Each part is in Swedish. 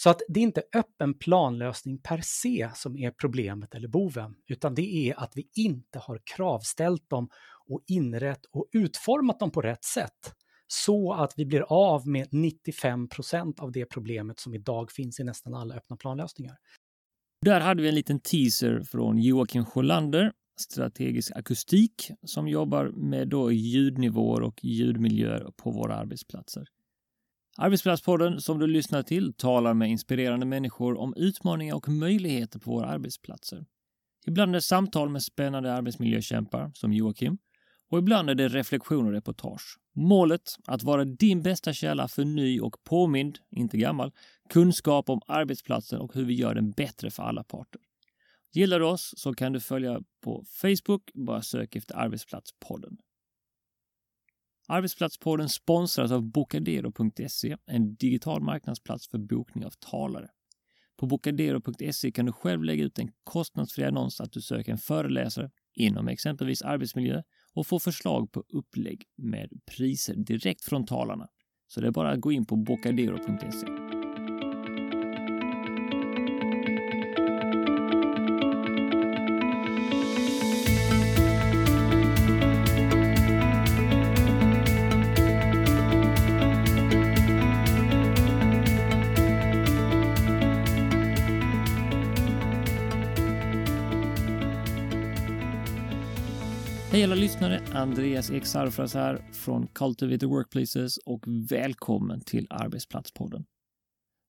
Så att det är inte öppen planlösning per se som är problemet eller boven, utan det är att vi inte har kravställt dem och inrett och utformat dem på rätt sätt så att vi blir av med 95% av det problemet som idag finns i nästan alla öppna planlösningar. Där hade vi en liten teaser från Joakim Sjölander, strategisk akustik, som jobbar med då ljudnivåer och ljudmiljöer på våra arbetsplatser. Arbetsplatspodden som du lyssnar till talar med inspirerande människor om utmaningar och möjligheter på våra arbetsplatser. Ibland är det samtal med spännande arbetsmiljökämpar som Joakim och ibland är det reflektion och reportage. Målet att vara din bästa källa för ny och påmind, inte gammal, kunskap om arbetsplatsen och hur vi gör den bättre för alla parter. Gillar du oss så kan du följa på Facebook, bara sök efter Arbetsplatspodden. Arbetsplatspodden sponsras av Bocadero.se, en digital marknadsplats för bokning av talare. På Bocadero.se kan du själv lägga ut en kostnadsfri annons att du söker en föreläsare inom exempelvis arbetsmiljö och få förslag på upplägg med priser direkt från talarna. Så det är bara att gå in på bocadero.se. Hej alla lyssnare! Andreas Ek Sarfras här från Cultivator Workplaces och välkommen till Arbetsplatspodden.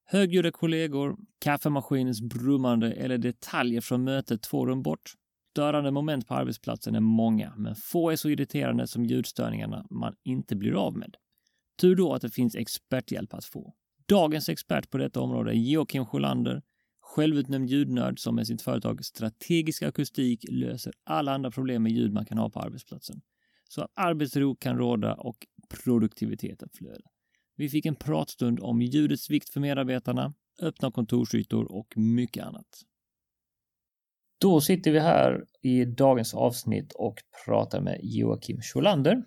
Högljudda kollegor, kaffemaskinens brummande eller detaljer från mötet två rum bort. Störande moment på arbetsplatsen är många, men få är så irriterande som ljudstörningarna man inte blir av med. Tur då att det finns experthjälp att få. Dagens expert på detta område är Joakim Sjölander, självutnämnd ljudnörd som med sitt företag Strategisk Akustik löser alla andra problem med ljud man kan ha på arbetsplatsen. Så att arbetsro kan råda och produktiviteten flöda. Vi fick en pratstund om ljudets vikt för medarbetarna, öppna kontorsytor och mycket annat. Då sitter vi här i dagens avsnitt och pratar med Joakim Scholander.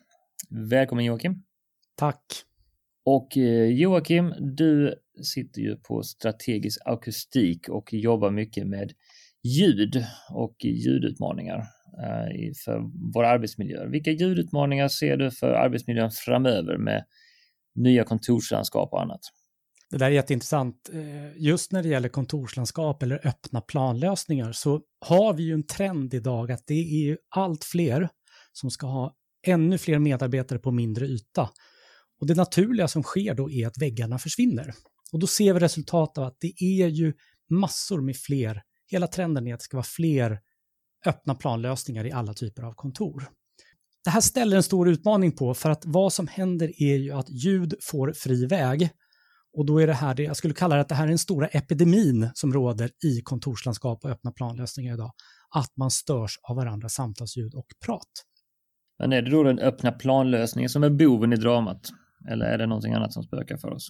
Välkommen Joakim! Tack! Och eh, Joakim, du sitter ju på strategisk akustik och jobbar mycket med ljud och ljudutmaningar eh, för våra arbetsmiljöer. Vilka ljudutmaningar ser du för arbetsmiljön framöver med nya kontorslandskap och annat? Det där är jätteintressant. Eh, just när det gäller kontorslandskap eller öppna planlösningar så har vi ju en trend idag att det är allt fler som ska ha ännu fler medarbetare på mindre yta. Och det naturliga som sker då är att väggarna försvinner. Och då ser vi resultatet av att det är ju massor med fler, hela trenden är att det ska vara fler öppna planlösningar i alla typer av kontor. Det här ställer en stor utmaning på för att vad som händer är ju att ljud får fri väg. Och då är det här, jag skulle kalla det att det här är den stora epidemin som råder i kontorslandskap och öppna planlösningar idag. Att man störs av varandras samtalsljud och prat. Men är det då den öppna planlösningen som är boven i dramat? Eller är det någonting annat som spökar för oss?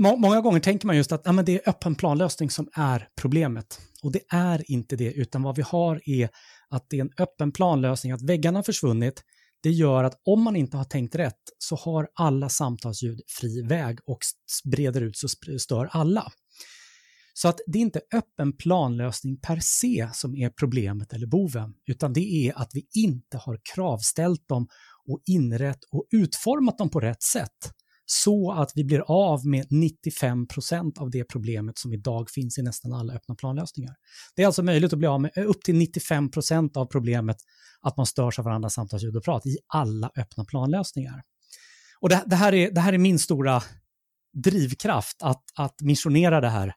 Många gånger tänker man just att ja, men det är öppen planlösning som är problemet. Och det är inte det, utan vad vi har är att det är en öppen planlösning, att väggarna har försvunnit. Det gör att om man inte har tänkt rätt så har alla samtalsljud fri väg och breder ut så stör alla. Så att det är inte öppen planlösning per se som är problemet eller boven, utan det är att vi inte har kravställt dem och inrett och utformat dem på rätt sätt så att vi blir av med 95 procent av det problemet som idag finns i nästan alla öppna planlösningar. Det är alltså möjligt att bli av med upp till 95 procent av problemet att man störs av varandras samtalsljud och prat i alla öppna planlösningar. Och det, det, här är, det här är min stora drivkraft att, att missionera det här.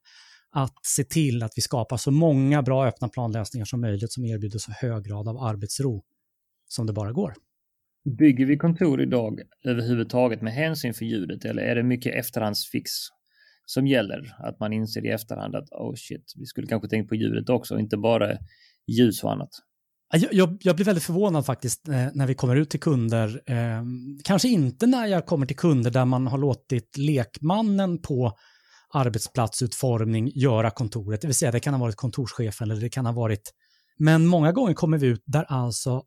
Att se till att vi skapar så många bra öppna planlösningar som möjligt som erbjuder så hög grad av arbetsro som det bara går. Bygger vi kontor idag överhuvudtaget med hänsyn för ljudet eller är det mycket efterhandsfix som gäller? Att man inser i efterhand att oh shit, vi skulle kanske tänkt på ljudet också, inte bara ljus och annat. Jag, jag, jag, blir väldigt förvånad faktiskt eh, när vi kommer ut till kunder. Eh, kanske inte när jag kommer till kunder där man har låtit lekmannen på arbetsplatsutformning göra kontoret, det vill säga det kan ha varit kontorschefen eller det kan ha varit men många gånger kommer vi ut där alltså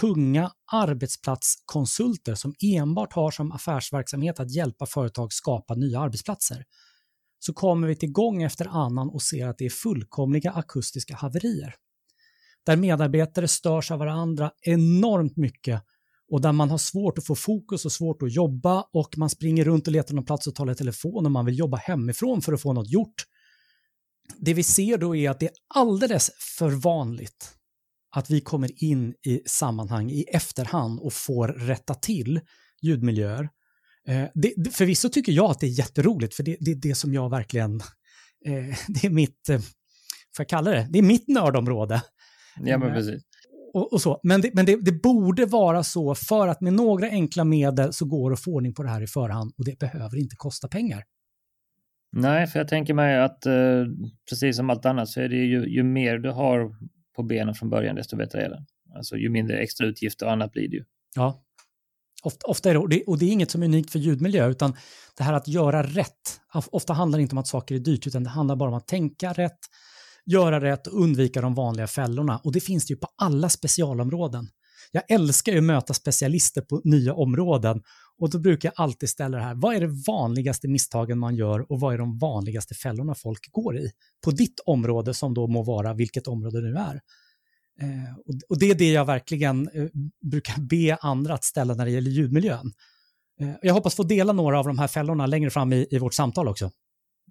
tunga arbetsplatskonsulter som enbart har som affärsverksamhet att hjälpa företag skapa nya arbetsplatser. så kommer vi till gång efter annan och ser att det är fullkomliga akustiska haverier. Där medarbetare störs av varandra enormt mycket och där man har svårt att få fokus och svårt att jobba och man springer runt och letar någon plats att tala i telefon och man vill jobba hemifrån för att få något gjort. Det vi ser då är att det är alldeles för vanligt att vi kommer in i sammanhang i efterhand och får rätta till ljudmiljöer. Eh, det, förvisso tycker jag att det är jätteroligt, för det, det är det som jag verkligen... Eh, det är mitt... Eh, får jag kalla det? Det är mitt nördområde. Ja, men precis. Och, och så. Men, det, men det, det, borde vara så för att med några enkla medel så går det att få ordning på det här i förhand och det behöver inte kosta pengar. Nej, för jag tänker mig att eh, precis som allt annat så är det ju, ju mer du har på benen från början, desto bättre är det. Alltså ju mindre extra utgifter och annat blir det ju. Ja, ofta, ofta är det och, det, och det är inget som är unikt för ljudmiljö, utan det här att göra rätt. Ofta handlar det inte om att saker är dyrt, utan det handlar bara om att tänka rätt, göra rätt och undvika de vanliga fällorna. Och det finns det ju på alla specialområden. Jag älskar ju att möta specialister på nya områden och då brukar jag alltid ställa det här, vad är det vanligaste misstagen man gör och vad är de vanligaste fällorna folk går i? På ditt område som då må vara vilket område det nu är. Eh, och, och, det är det jag verkligen eh, brukar be andra att ställa när det gäller ljudmiljön. Eh, jag hoppas få dela några av de här fällorna längre fram i, i vårt samtal också.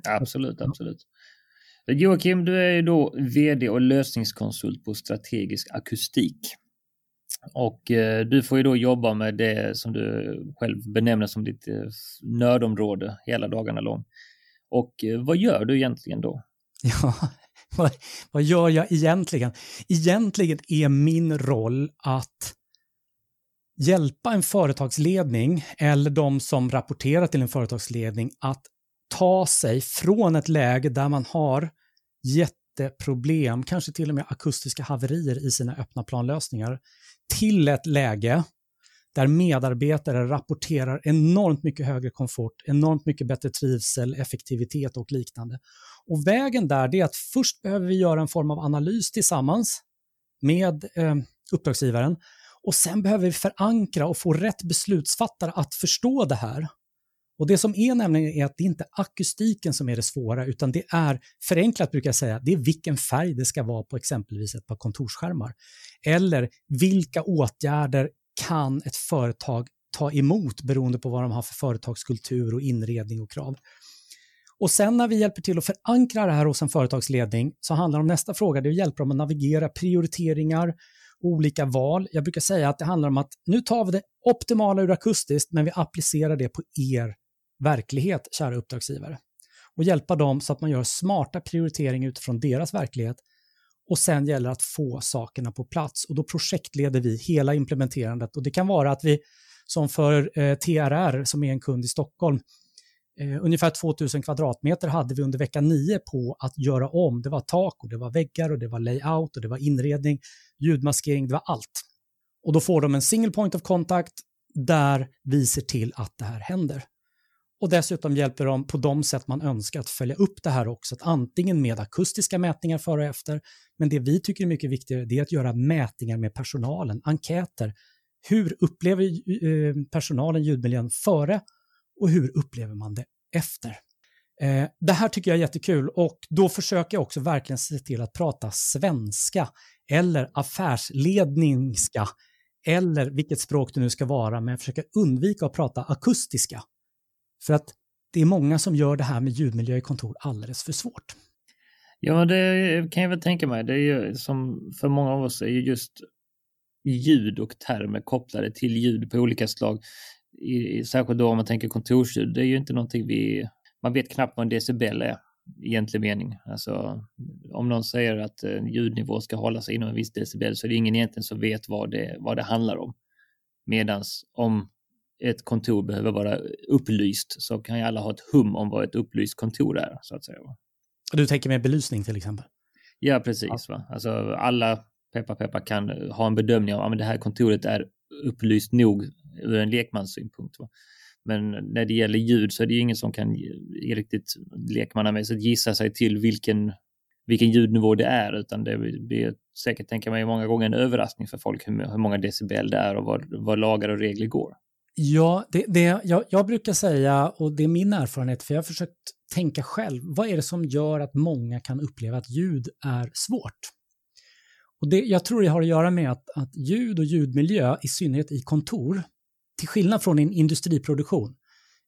Absolut, absolut. Joakim, du är ju då vd och lösningskonsult på strategisk akustik. Och eh, du får ju då jobba med det som du själv benämner som ditt eh, nördområde hela dagarna lång. Och eh, vad gör du egentligen då? Ja, vad, vad gör jag egentligen? Egentligen är min roll att hjälpa en företagsledning eller de som rapporterar till en företagsledning att ta sig från ett läge där man har jätteproblem, kanske till och med akustiska haverier i sina öppna planlösningar, till ett läge där medarbetare rapporterar enormt mycket högre komfort, enormt mycket bättre trivsel, effektivitet och liknande. Och vägen där är att först behöver vi göra en form av analys tillsammans med eh, uppdragsgivaren och sen behöver vi förankra och få rätt beslutsfattare att förstå det här och Det som är nämligen är att det inte är akustiken som är det svåra, utan det är, förenklat brukar jag säga, det är vilken färg det ska vara på exempelvis ett par kontorsskärmar. Eller vilka åtgärder kan ett företag ta emot beroende på vad de har för företagskultur och inredning och krav. Och sen när vi hjälper till att förankra det här hos en företagsledning så handlar det om nästa fråga, det är att hjälpa dem att navigera prioriteringar, olika val. Jag brukar säga att det handlar om att nu tar vi det optimala ur akustiskt men vi applicerar det på er verklighet, kära uppdragsgivare. Och hjälpa dem så att man gör smarta prioriteringar utifrån deras verklighet. Och sen gäller det att få sakerna på plats och då projektleder vi hela implementerandet. Och det kan vara att vi, som för eh, TRR som är en kund i Stockholm, eh, ungefär 2000 kvadratmeter hade vi under vecka 9 på att göra om. Det var tak och det var väggar och det var layout och det var inredning, ljudmaskering, det var allt. Och då får de en single point of contact där vi ser till att det här händer. Och dessutom hjälper de på de sätt man önskar att följa upp det här också, att antingen med akustiska mätningar före och efter, men det vi tycker är mycket viktigare det är att göra mätningar med personalen, enkäter. Hur upplever eh, personalen ljudmiljön före? Och hur upplever man det efter? Eh, det här tycker jag är jättekul. Och då försöker jag också verkligen se till att prata svenska. Eller affärsledningska. Eller vilket språk det nu ska vara, men jag försöker undvika att prata akustiska för att det är många som gör det här med ljudmiljö i kontor alldeles för svårt. Ja, det kan jag väl tänka mig. Det är ju som för många av oss är ju just ljud och termer kopplade till ljud på olika slag. I, särskilt då om man tänker kontorsljud. Det är ju inte någonting vi... Man vet knappt vad en decibel är i egentlig mening. Alltså, om någon säger att en ljudnivå ska hålla sig inom en viss decibel så är det ingen egentligen som vet vad det, vad det handlar om. Medans om ett kontor behöver vara upplyst så kan ju alla ha ett hum om vad ett upplyst kontor är. så att säga. Du tänker med belysning till exempel? Ja, precis. Ja. Va? Alltså, alla peppa peppa kan ha en bedömning av att det här kontoret är upplyst nog ur en lekmanssynpunkt. Va? Men när det gäller ljud så är det ju ingen som kan riktigt lekmannamässigt gissa sig till vilken, vilken ljudnivå det är, utan det blir säkert, tänker man många gånger en överraskning för folk hur, hur många decibel det är och vad, vad lagar och regler går. Ja, det, det, jag, jag, brukar säga, och det är min erfarenhet, för jag har försökt tänka själv, vad är det som gör att många kan uppleva att ljud är svårt? Och det, jag tror det har att göra med att, att ljud och ljudmiljö, i synnerhet i kontor, till skillnad från en industriproduktion.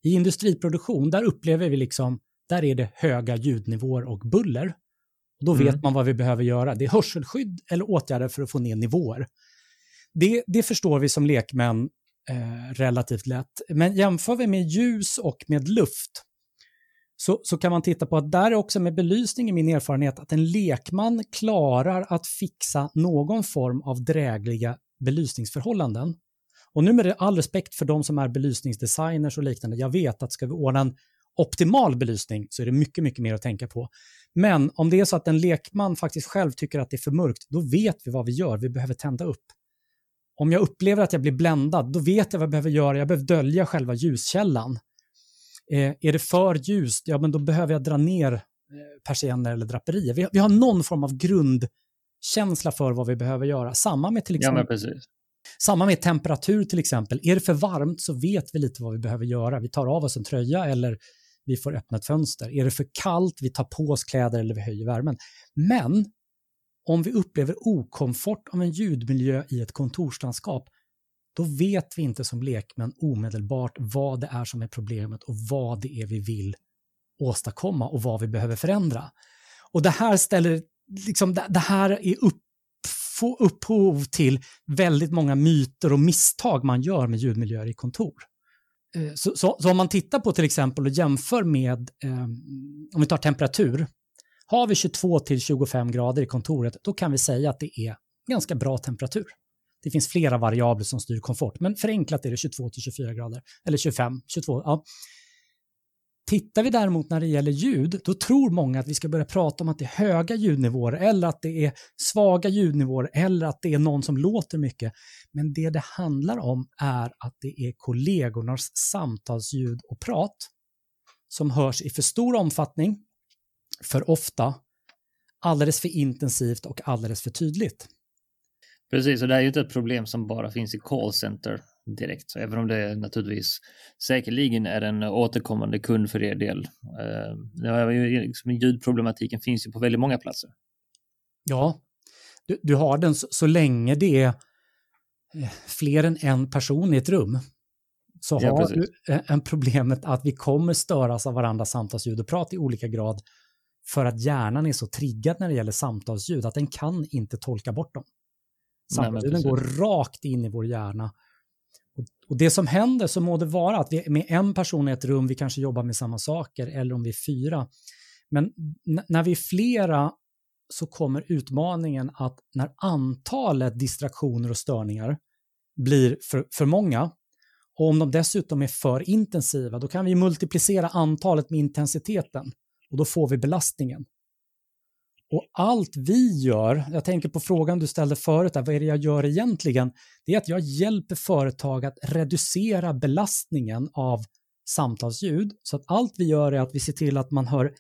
I industriproduktion, där upplever vi liksom, där är det höga ljudnivåer och buller. Och då mm. vet man vad vi behöver göra. Det är hörselskydd eller åtgärder för att få ner nivåer. Det, det förstår vi som lekmän eh, relativt lätt. Men jämför vi med ljus och med luft så, så kan man titta på att där är också med belysning i min erfarenhet att en lekman klarar att fixa någon form av drägliga belysningsförhållanden. Och nu med det all respekt för de som är belysningsdesigners och liknande, jag vet att ska vi ordna en optimal belysning så är det mycket, mycket mer att tänka på. Men om det är så att en lekman faktiskt själv tycker att det är för mörkt, då vet vi vad vi gör. Vi behöver tända upp. Om jag upplever att jag blir bländad, då vet jag vad jag behöver göra. Jag behöver dölja själva ljuskällan. Eh, är det för ljust, ja men då behöver jag dra ner eh, persienner eller draperier. Vi, vi, har någon form av grundkänsla för vad vi behöver göra. Samma med till exempel ja, samma med temperatur till exempel. Är det för varmt så vet vi lite vad vi behöver göra. Vi tar av oss en tröja eller vi får öppna ett fönster. Är det för kallt, vi tar på oss kläder eller vi höjer värmen. Men om vi upplever okomfort av en ljudmiljö i ett kontorslandskap, då vet vi inte som lekmän omedelbart vad det är som är problemet och vad det är vi vill åstadkomma och vad vi behöver förändra. Och det här ställer, liksom, det här är upp, få upphov till väldigt många myter och misstag man gör med ljudmiljöer i kontor. Eh, så, så, så, om man tittar på till exempel och jämför med, eh, om vi tar temperatur, har vi 22 till 25 grader i kontoret, då kan vi säga att det är ganska bra temperatur. Det finns flera variabler som styr komfort, men förenklat är det 22 till 24 grader. Eller 25, 22. Ja. Tittar vi däremot när det gäller ljud, då tror många att vi ska börja prata om att det är höga ljudnivåer eller att det är svaga ljudnivåer eller att det är någon som låter mycket. Men det det handlar om är att det är kollegornas samtalsljud och prat som hörs i för stor omfattning, för ofta, alldeles för intensivt och alldeles för tydligt. Precis, och det här är ju inte ett problem som bara finns i callcenter direkt, så även om det naturligtvis säkerligen är en återkommande kund för er del. Eh, liksom, ljudproblematiken finns ju på väldigt många platser. Ja, du, du har den så, så, länge det är eh, fler än en person i ett rum. Så ja, har precis. du eh, en problemet att vi kommer störas av varandras samtalsljud och prat i olika grad för att hjärnan är så triggad när det gäller samtalsljud att den kan inte tolka bort dem. Samtidigt går rakt in i vår hjärna. Och, det som händer så må det vara att vi med en person i ett rum, vi kanske jobbar med samma saker, eller om vi är fyra. Men när vi är flera så kommer utmaningen att när antalet distraktioner och störningar blir för, för många, och om de dessutom är för intensiva, då kan vi multiplicera antalet med intensiteten och då får vi belastningen. Och allt vi gör, jag tänker på frågan du ställde förut, vad är det jag gör egentligen? Det är att jag hjälper företag att reducera belastningen av samtalsljud. Så att allt vi gör är att vi ser till att man hör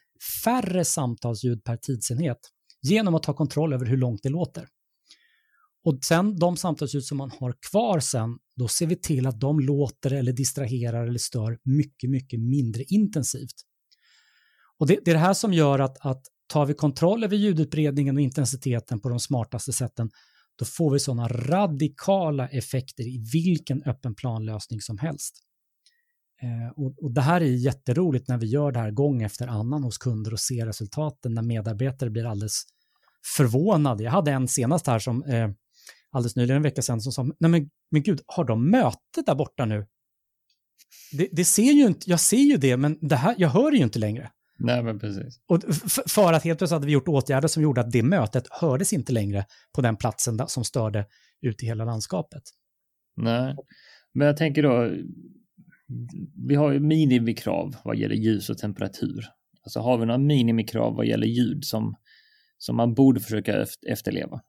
färre samtalsljud per tidsenhet genom att ta kontroll över hur långt det låter. Och sen de samtalsljud som man har kvar sen, då ser vi till att de låter eller distraherar eller stör mycket, mycket mindre intensivt. Och det, det är det här som gör att, att tar vi kontroll över ljudutbredningen och intensiteten på de smartaste sätten, då får vi sådana radikala effekter i vilken öppen planlösning som helst. Eh, och, och, Det här är jätteroligt när vi gör det här gång efter annan hos kunder och ser resultaten när medarbetare blir alldeles förvånade. Jag hade en senast här som eh, alldeles nyligen, en vecka sedan, som sa, nej men, men gud, har de möte där borta nu? Det, det, ser ju inte, jag ser ju det, men det här, jag hör det ju inte längre. Nej, men precis. Och för att helt plötsligt hade vi gjort åtgärder som gjorde att det mötet hördes inte längre på den platsen där, som störde ut i hela landskapet. Nej, men jag tänker då, vi har ju minimikrav vad gäller ljus och temperatur. Alltså har vi några minimikrav vad gäller ljud som, som man borde försöka efterleva?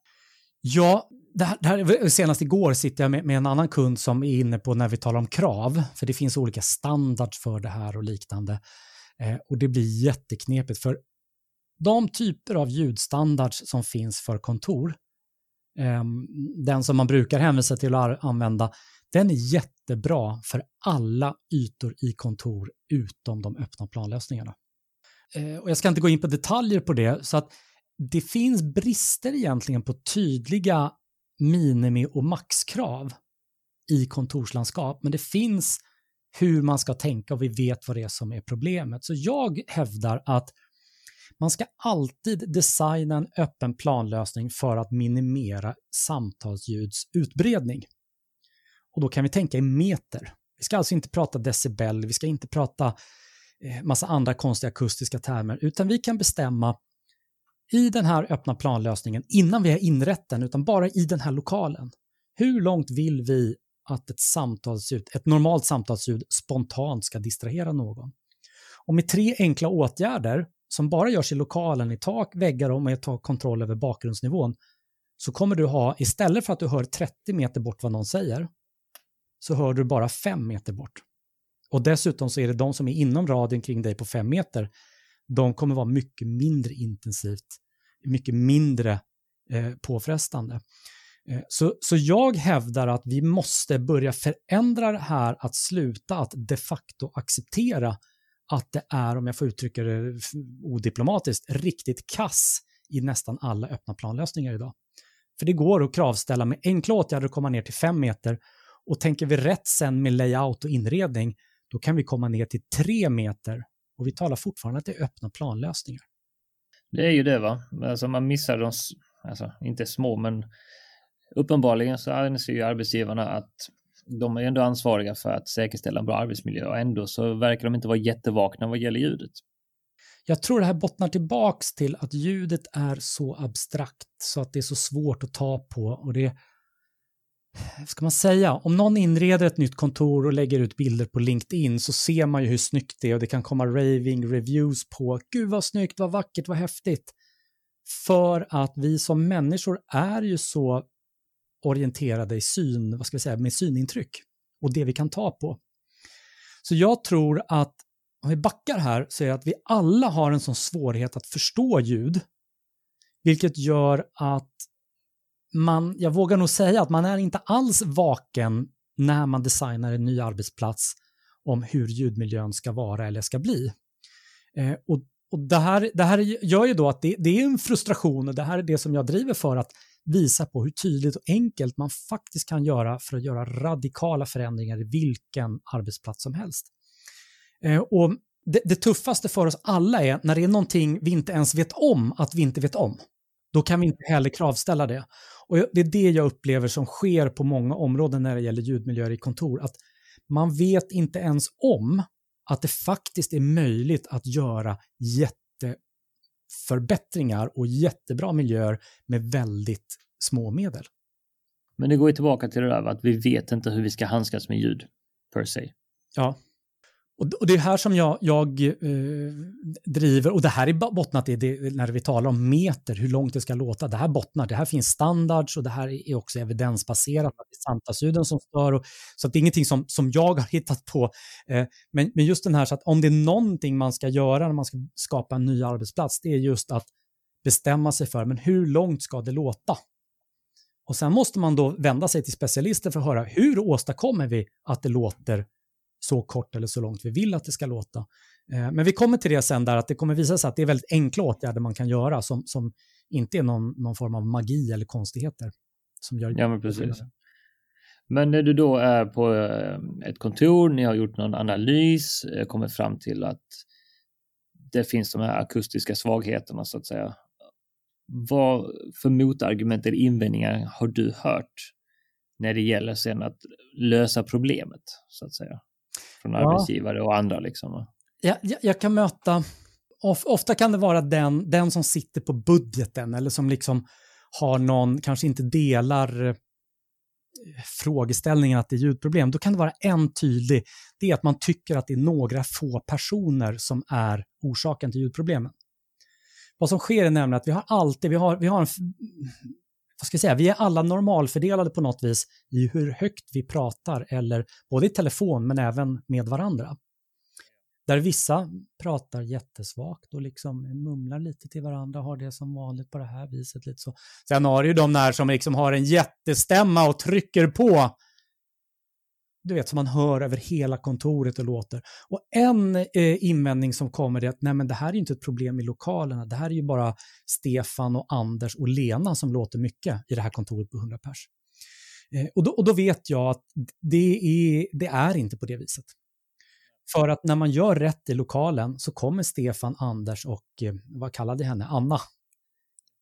Ja, det här, det här, senast igår sitter jag med, med, en annan kund som är inne på när vi talar om krav, för det finns olika standards för det här och liknande. Eh, och det blir jätteknepigt för de typer av ljudstandards som finns för kontor, ehm, den som man brukar hänvisa till att använda, den är jättebra för alla ytor i kontor utom de öppna planlösningarna. Eh, och jag ska inte gå in på detaljer på det, så att det finns brister egentligen på tydliga minimi och maxkrav i kontorslandskap, men det finns hur man ska tänka och vi vet vad det är som är problemet. Så jag hävdar att man ska alltid designa en öppen planlösning för att minimera samtalsljuds utbredning. Och då kan vi tänka i meter. Vi ska alltså inte prata decibel, vi ska inte prata eh, massa andra konstiga akustiska termer, utan vi kan bestämma i den här öppna planlösningen, innan vi har inrett den, utan bara i den här lokalen. Hur långt vill vi att ett samtalsljud, ett normalt samtalsljud spontant ska distrahera någon? Och med tre enkla åtgärder som bara görs i lokalen, i tak, väggar och med att kontroll över bakgrundsnivån, så kommer du ha, istället för att du hör 30 meter bort vad någon säger, så hör du bara 5 meter bort. Och dessutom så är det de som är inom radien kring dig på 5 meter, de kommer vara mycket mindre intensivt, mycket mindre eh, påfrestande. Eh, så, så jag hävdar att vi måste börja förändra det här att sluta att de facto acceptera att det är, om jag får uttrycka det odiplomatiskt, riktigt kass i nästan alla öppna planlösningar idag. För det går att kravställa med enkla åtgärder att komma ner till fem meter och tänker vi rätt sen med layout och inredning, då kan vi komma ner till tre meter och vi talar fortfarande att det är öppna planlösningar. Det är ju det va, alltså man missar de, alltså inte små men uppenbarligen så anser ju arbetsgivarna att de är ändå ansvariga för att säkerställa en bra arbetsmiljö och ändå så verkar de inte vara jättevakna vad gäller ljudet. Jag tror det här bottnar tillbaks till att ljudet är så abstrakt så att det är så svårt att ta på och det ska man säga, om någon inreder ett nytt kontor och lägger ut bilder på LinkedIn så ser man ju hur snyggt det är och det kan komma raving reviews på gud vad snyggt, vad vackert, vad häftigt. För att vi som människor är ju så orienterade i syn, vad ska vi säga, med synintryck och det vi kan ta på. Så jag tror att om vi backar här så är det att vi alla har en sån svårighet att förstå ljud, vilket gör att man, jag vågar nog säga att man är inte alls vaken när man designar en ny arbetsplats om hur ljudmiljön ska vara eller ska bli. Eh, och, och det, här, det här gör ju då att det, det är en frustration och det här är det som jag driver för att visar på hur tydligt och enkelt man faktiskt kan göra för att göra radikala förändringar i vilken arbetsplats som helst. Eh, och det, det, tuffaste för oss alla är när det är någonting vi inte ens vet om att vi inte vet om. Då kan vi inte heller kravställa det. Och det är det jag upplever som sker på många områden när det gäller ljudmiljöer i kontor. Att man vet inte ens om att det faktiskt är möjligt att göra jätteförbättringar och jättebra miljöer med väldigt små medel. Men det går ju tillbaka till det där att vi vet inte hur vi ska handskas med ljud per se. Ja, och det är här som jag, jag eh, driver, och det här är bottnat i det, när vi talar om meter, hur långt det ska låta. Det här bottnar, det här finns standards och det här är också evidensbaserat, det är samtalsljuden som stör. Och, så det är ingenting som, som jag har hittat på. Eh, men, men just den här, så att om det är någonting man ska göra när man ska skapa en ny arbetsplats, det är just att bestämma sig för, men hur långt ska det låta? Och sen måste man då vända sig till specialister för att höra hur åstadkommer vi att det låter så kort eller så långt vi vill att det ska låta. Eh, men vi kommer till det sen där att det kommer visa sig att det är väldigt enkla åtgärder man kan göra som, som inte är någon, någon form av magi eller konstigheter. Som gör ja, men precis. Men när du då är på eh, ett kontor, ni har gjort någon analys, eh, kommit fram till att det finns de här akustiska svagheterna så att säga. Vad för motargument eller invändningar har du hört när det gäller sen att lösa problemet så att säga? Från arbetsgivare ja. och andra. Liksom. Jag, jag, jag kan möta, of, ofta kan det vara den, den som sitter på budgeten eller som liksom har någon, kanske inte delar eh, frågeställningen att det är ljudproblem, då kan det vara en tydlig, det är att man tycker att det är några få personer som är orsaken till ljudproblemen. Vad som sker är nämligen att vi har alltid, vi har, vi har en, vad ska jag säga, vi är alla normalfördelade på något vis i hur högt vi pratar, eller både i telefon men även med varandra. Där vissa pratar jättesvagt och liksom mumlar lite till varandra, har det som vanligt på det här viset. Lite så. Sen har du ju de där som liksom har en jättestämma och trycker på du vet, som man hör över hela kontoret och låter. Och en eh, invändning som kommer är att nej, men det här är inte ett problem i lokalerna. Det här är ju bara Stefan och Anders och Lena som låter mycket i det här kontoret på 100 pers. Eh, och, då, och då vet jag att det är, det är inte på det viset. För att när man gör rätt i lokalen så kommer Stefan, Anders och eh, vad kallade henne, Anna,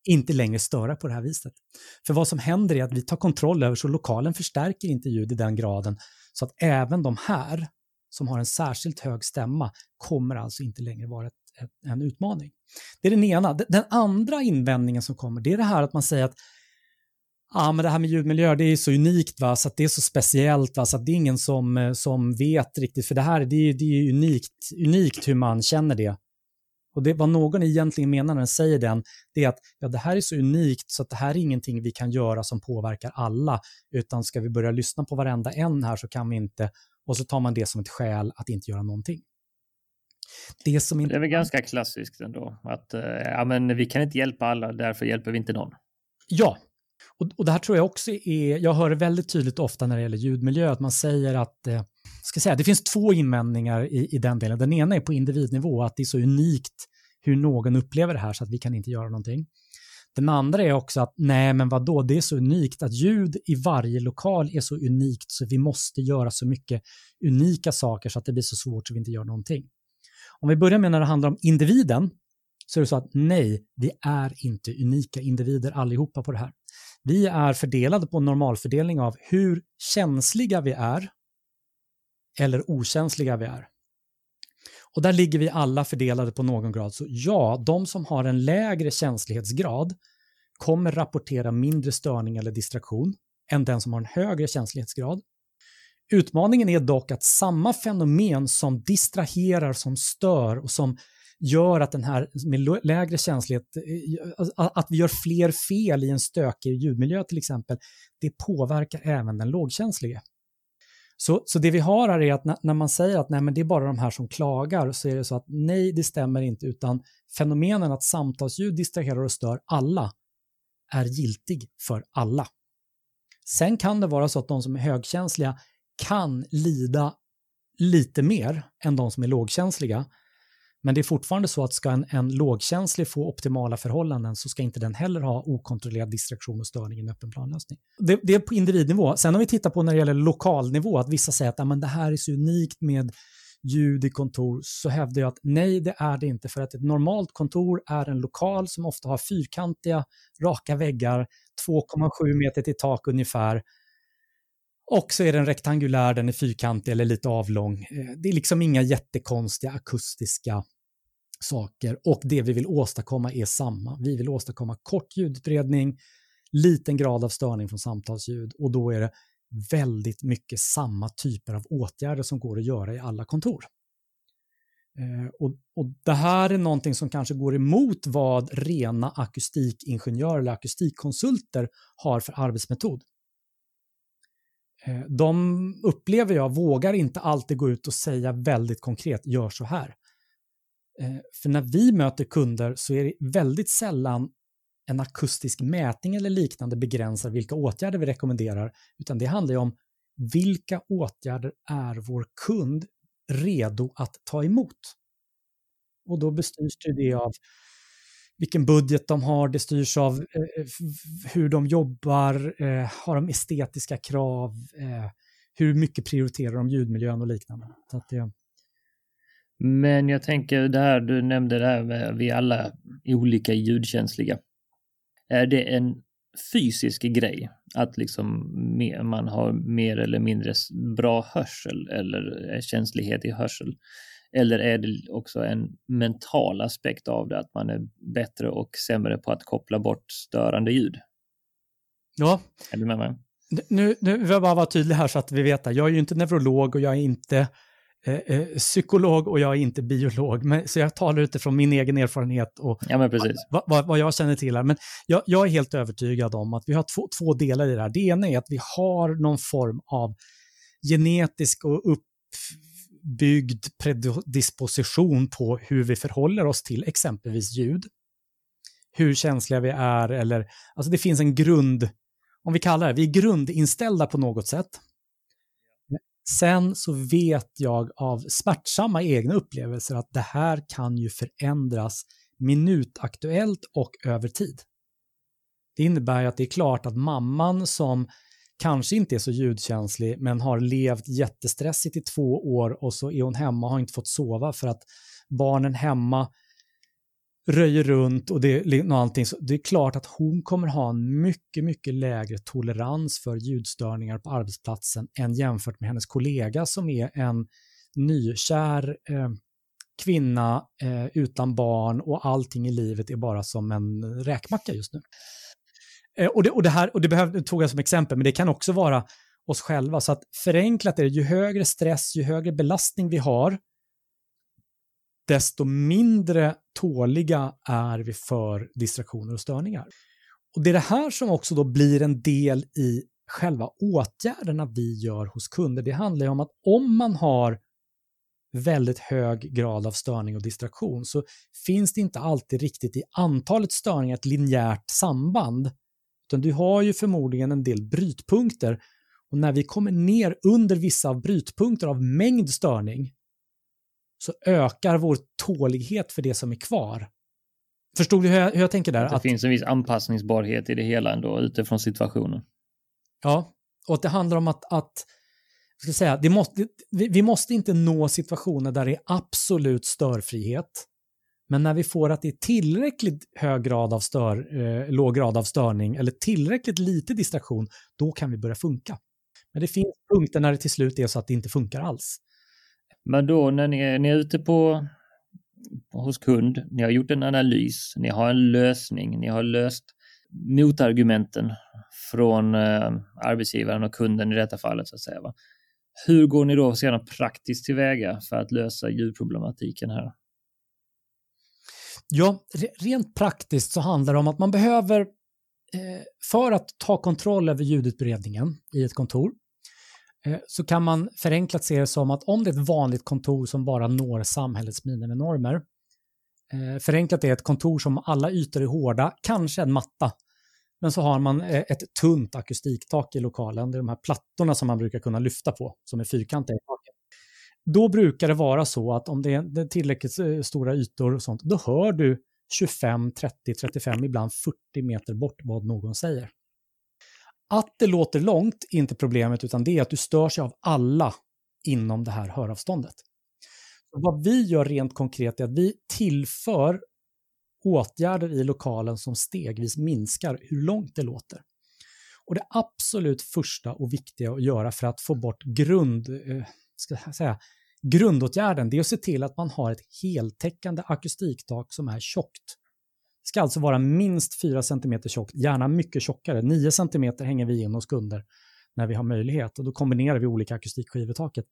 inte längre störa på det här viset. För vad som händer är att vi tar kontroll över så lokalen förstärker inte ljud i den graden så att även de här som har en särskilt hög stämma kommer alltså inte längre vara ett, ett, en utmaning. Det är den ena. Den andra invändningen som kommer, det är det här att man säger att ah, men det här med ljudmiljöer det är så unikt, va? så att det är så speciellt, va? så att det är ingen som, eh, som vet riktigt, för det här det är, det är unikt, unikt hur man känner det. Och det, vad någon egentligen menar när den säger den, det är att ja, det här är så unikt så att det här är ingenting vi kan göra som påverkar alla, utan ska vi börja lyssna på varenda en här så kan vi inte, och så tar man det som ett skäl att inte göra någonting. Det, som inte... det är väl ganska klassiskt ändå, att eh, ja, men vi kan inte hjälpa alla, därför hjälper vi inte någon. Ja, och, och det här tror jag också är, jag hör det väldigt tydligt ofta när det gäller ljudmiljö, att man säger att eh, ska säga, det finns två invändningar i, i den delen. Den ena är på individnivå, att det är så unikt hur någon upplever det här så att vi kan inte göra någonting. Den andra är också att nej, men vadå, det är så unikt att ljud i varje lokal är så unikt så vi måste göra så mycket unika saker så att det blir så svårt så vi inte gör någonting. Om vi börjar med när det handlar om individen så är det så att nej, vi är inte unika individer allihopa på det här. Vi är fördelade på en normalfördelning av hur känsliga vi är eller okänsliga vi är. Och där ligger vi alla fördelade på någon grad. Så ja, de som har en lägre känslighetsgrad kommer rapportera mindre störning eller distraktion än den som har en högre känslighetsgrad. Utmaningen är dock att samma fenomen som distraherar, som stör och som gör att den här med lägre känslighet, eh, alltså, att vi gör fler fel i en stökig ljudmiljö till exempel, det påverkar även den lågkänslige. Så, så det vi har här är att när, när man säger att nej, men det är bara de här som klagar så är det så att nej, det stämmer inte, utan fenomenen att samtalsljud distraherar och stör alla är giltig för alla. Sen kan det vara så att de som är högkänsliga kan lida lite mer än de som är lågkänsliga, men det är fortfarande så att ska en, en lågkänslig få optimala förhållanden så ska inte den heller ha okontrollerad distraktion och störning i en öppen planlösning. Det, det, är på individnivå. Sen om vi tittar på när det gäller lokalnivå, att vissa säger att men det här är så unikt med ljud i kontor, så hävdar jag att nej, det är det inte. För att ett normalt kontor är en lokal som ofta har fyrkantiga, raka väggar, 2,7 meter till tak ungefär. Och så är den rektangulär, den är fyrkantig eller lite avlång. Eh, det är liksom inga jättekonstiga akustiska saker och det vi vill åstadkomma är samma. Vi vill åstadkomma kort ljudutbredning, liten grad av störning från samtalsljud och då är det väldigt mycket samma typer av åtgärder som går att göra i alla kontor. Eh, och, och, Det här är någonting som kanske går emot vad rena akustikingenjörer eller akustikkonsulter har för arbetsmetod. Eh, de upplever jag vågar inte alltid gå ut och säga väldigt konkret, gör så här. Eh, för när vi möter kunder så är det väldigt sällan en akustisk mätning eller liknande begränsar vilka åtgärder vi rekommenderar, utan det handlar ju om vilka åtgärder är vår kund redo att ta emot? Och då bestyrs det av vilken budget de har, det styrs av eh, eh hur de jobbar, eh, har de estetiska krav, eh, hur mycket prioriterar de ljudmiljön och liknande. Så att det... Men jag tänker det här du nämnde, det här med vi alla olika ljudkänsliga. Är det en fysisk grej att liksom man har mer eller mindre bra hörsel eller eh, känslighet i hörsel? Eller är det också en mental aspekt av det, att man är bättre och sämre på att koppla bort störande ljud? Ja. Är du med mig? Nu, nu vill jag bara vara tydlig här så att vi vet att jag är ju inte neurolog och jag är inte eh, eh, psykolog och jag är inte biolog. Men, så jag talar utifrån min egen erfarenhet och ja. Vad, vad, vad jag känner till här. Men jag, jag, är helt övertygad om att vi har två, två delar i det här. Det ena är att vi har någon form av genetisk och upp byggd predisposition på hur vi förhåller oss till exempelvis ljud. Hur känsliga vi är eller, alltså det finns en grund, om vi kallar det, vi är grundinställda på något sätt. Sen så vet jag av smärtsamma egna upplevelser att det här kan ju förändras minutaktuellt och över tid. Det innebär ju att det är klart att mamman som kanske inte är så ljudkänslig men har levt jättestressigt i två år och så är hon hemma och har inte fått sova för att barnen hemma röjer runt och det är någonting. Så det är klart att hon kommer ha en mycket, mycket lägre tolerans för ljudstörningar på arbetsplatsen än jämfört med hennes kollega som är en nykär eh, kvinna eh, utan barn och allting i livet är bara som en räkmacka just nu. Eh, och, det, och det här och det behöv, tog jag som exempel, men det kan också vara oss själva. Så att förenklat är det, ju högre stress, ju högre belastning vi har, desto mindre tåliga är vi för distraktioner och störningar. Och Det är det här som också då blir en del i själva åtgärderna vi gör hos kunder. Det handlar ju om att om man har väldigt hög grad av störning och distraktion så finns det inte alltid riktigt i antalet störningar ett linjärt samband. Utan du har ju förmodligen en del brytpunkter och när vi kommer ner under vissa brytpunkter av mängd störning så ökar vår tålighet för det som är kvar. Förstod du hur jag, hur jag tänker där? Det att, finns en viss anpassningsbarhet i det hela ändå utifrån situationen. Ja, och att det handlar om att, att ska säga, det måste, vi, vi måste inte nå situationer där det är absolut störfrihet. Men när vi får att det är tillräckligt hög grad av stör, eh, låg grad av störning eller tillräckligt lite distraktion, då kan vi börja funka. Men det finns punkter när det till slut är så att det inte funkar alls. Men då när ni är, ni är ute på hos kund, ni har gjort en analys, ni har en lösning, ni har löst motargumenten från eh, arbetsgivaren och kunden i detta fallet så att säga. Va? Hur går ni då sedan praktiskt tillväga för att lösa ljudproblematiken här? Ja, rent praktiskt så handlar det om att man behöver, eh, för att ta kontroll över ljudutbredningen i ett kontor, eh, så kan man förenklat se det som att om det är ett vanligt kontor som bara når samhällets miniminormer, eh, förenklat är ett kontor som alla ytor är hårda, kanske en matta, men så har man ett tunt akustiktak i lokalen. Det är de här plattorna som man brukar kunna lyfta på, som är fyrkantiga. Då brukar det vara så att om det är tillräckligt eh, stora ytor och sånt, då hör du 25, 30, 35, ibland 40 meter bort vad någon säger. Att det låter långt är inte problemet, utan det är att du stör sig av alla inom det här höravståndet. Vad vi gör rent konkret är att vi tillför åtgärder i lokalen som stegvis minskar hur långt det låter. Och det absolut första och viktiga att göra för att få bort grund, eh, ska jag säga, grundåtgärden är att se till att man har ett heltäckande akustiktak som är tjockt. Det ska alltså vara minst 4 cm tjockt, gärna mycket tjockare. 9 cm hänger vi in hos kunder när vi har möjlighet och då kombinerar vi olika akustikskivor i taket.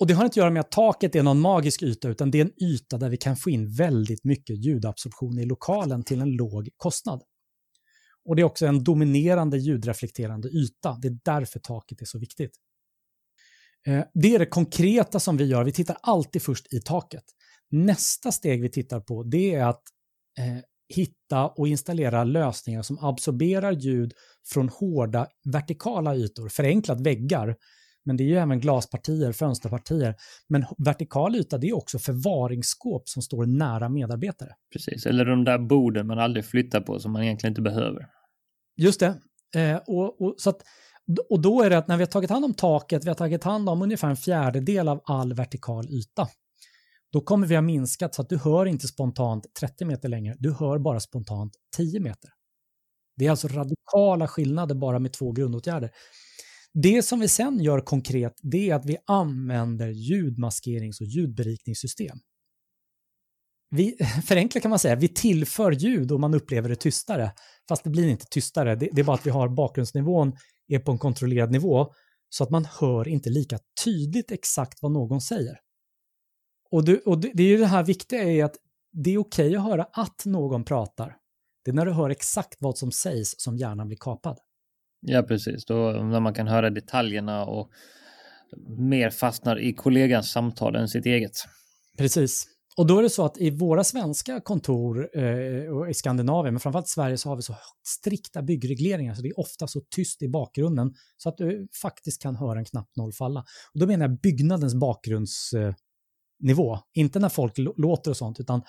Och det har inte att göra med att taket är någon magisk yta, utan det är en yta där vi kan få in väldigt mycket ljudabsorption i lokalen till en låg kostnad. Och det är också en dominerande ljudreflekterande yta. Det är därför taket är så viktigt. Eh, det är det konkreta som vi gör. Vi tittar alltid först i taket. Nästa steg vi tittar på det är att eh, hitta och installera lösningar som absorberar ljud från hårda vertikala ytor, förenklat väggar, men det är ju även glaspartier, fönsterpartier. Men vertikal yta det är också förvaringsskåp som står nära medarbetare. Precis, eller de där borden man aldrig flyttar på som man egentligen inte behöver. Just det. Eh, och, och, så att och då är det att när vi har tagit hand om taket, vi har tagit hand om ungefär en fjärdedel av all vertikal yta. Då kommer vi ha minskat så att du hör inte spontant 30 meter längre, du hör bara spontant 10 meter. Det är alltså radikala skillnader bara med två grundåtgärder. Det som vi sen gör konkret, det är att vi använder ljudmaskerings och ljudberikningssystem. Vi, förenklat kan man säga, vi tillför ljud och man upplever det tystare, fast det blir inte tystare. Det, det är bara att vi har bakgrundsnivån är på en kontrollerad nivå så att man hör inte lika tydligt exakt vad någon säger. Och, det, och det, det är ju det här viktiga är att det är okej okay att höra att någon pratar. Det är när du hör exakt vad som sägs som hjärnan blir kapad. Ja, precis. Då när man kan höra detaljerna och mer fastnar i kollegans samtal än sitt eget. Precis. Och då är det så att i våra svenska kontor eh, och i Skandinavien, men framförallt i Sverige, så har vi så strikta byggregleringar så det är ofta så tyst i bakgrunden så att du faktiskt kan höra en knapp falla. Och då menar jag byggnadens bakgrundsnivå, inte när folk låter och sånt, utan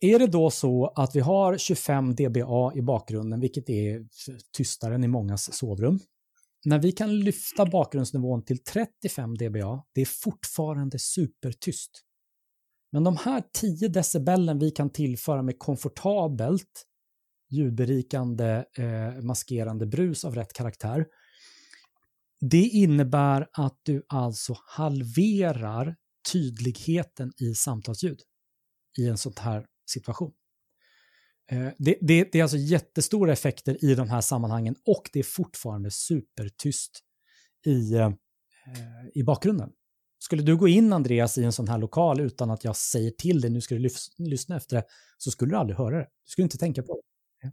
är det då så att vi har 25 dBA i bakgrunden, vilket är tystare än i mångas sovrum, när vi kan lyfta bakgrundsnivån till 35 dBA, det är fortfarande supertyst. Men de här 10 decibelen vi kan tillföra med komfortabelt ljudberikande eh, maskerande brus av rätt karaktär. Det innebär att du alltså halverar tydligheten i samtalsljud i en sån här situation. Eh, det, det, det, är alltså jättestora effekter i de här sammanhangen och det är fortfarande supertyst i, eh, i bakgrunden. Skulle du gå in, Andreas, i en sån här lokal utan att jag säger till dig, nu ska du lyssna efter det, så skulle du aldrig höra det. Du skulle inte tänka på det.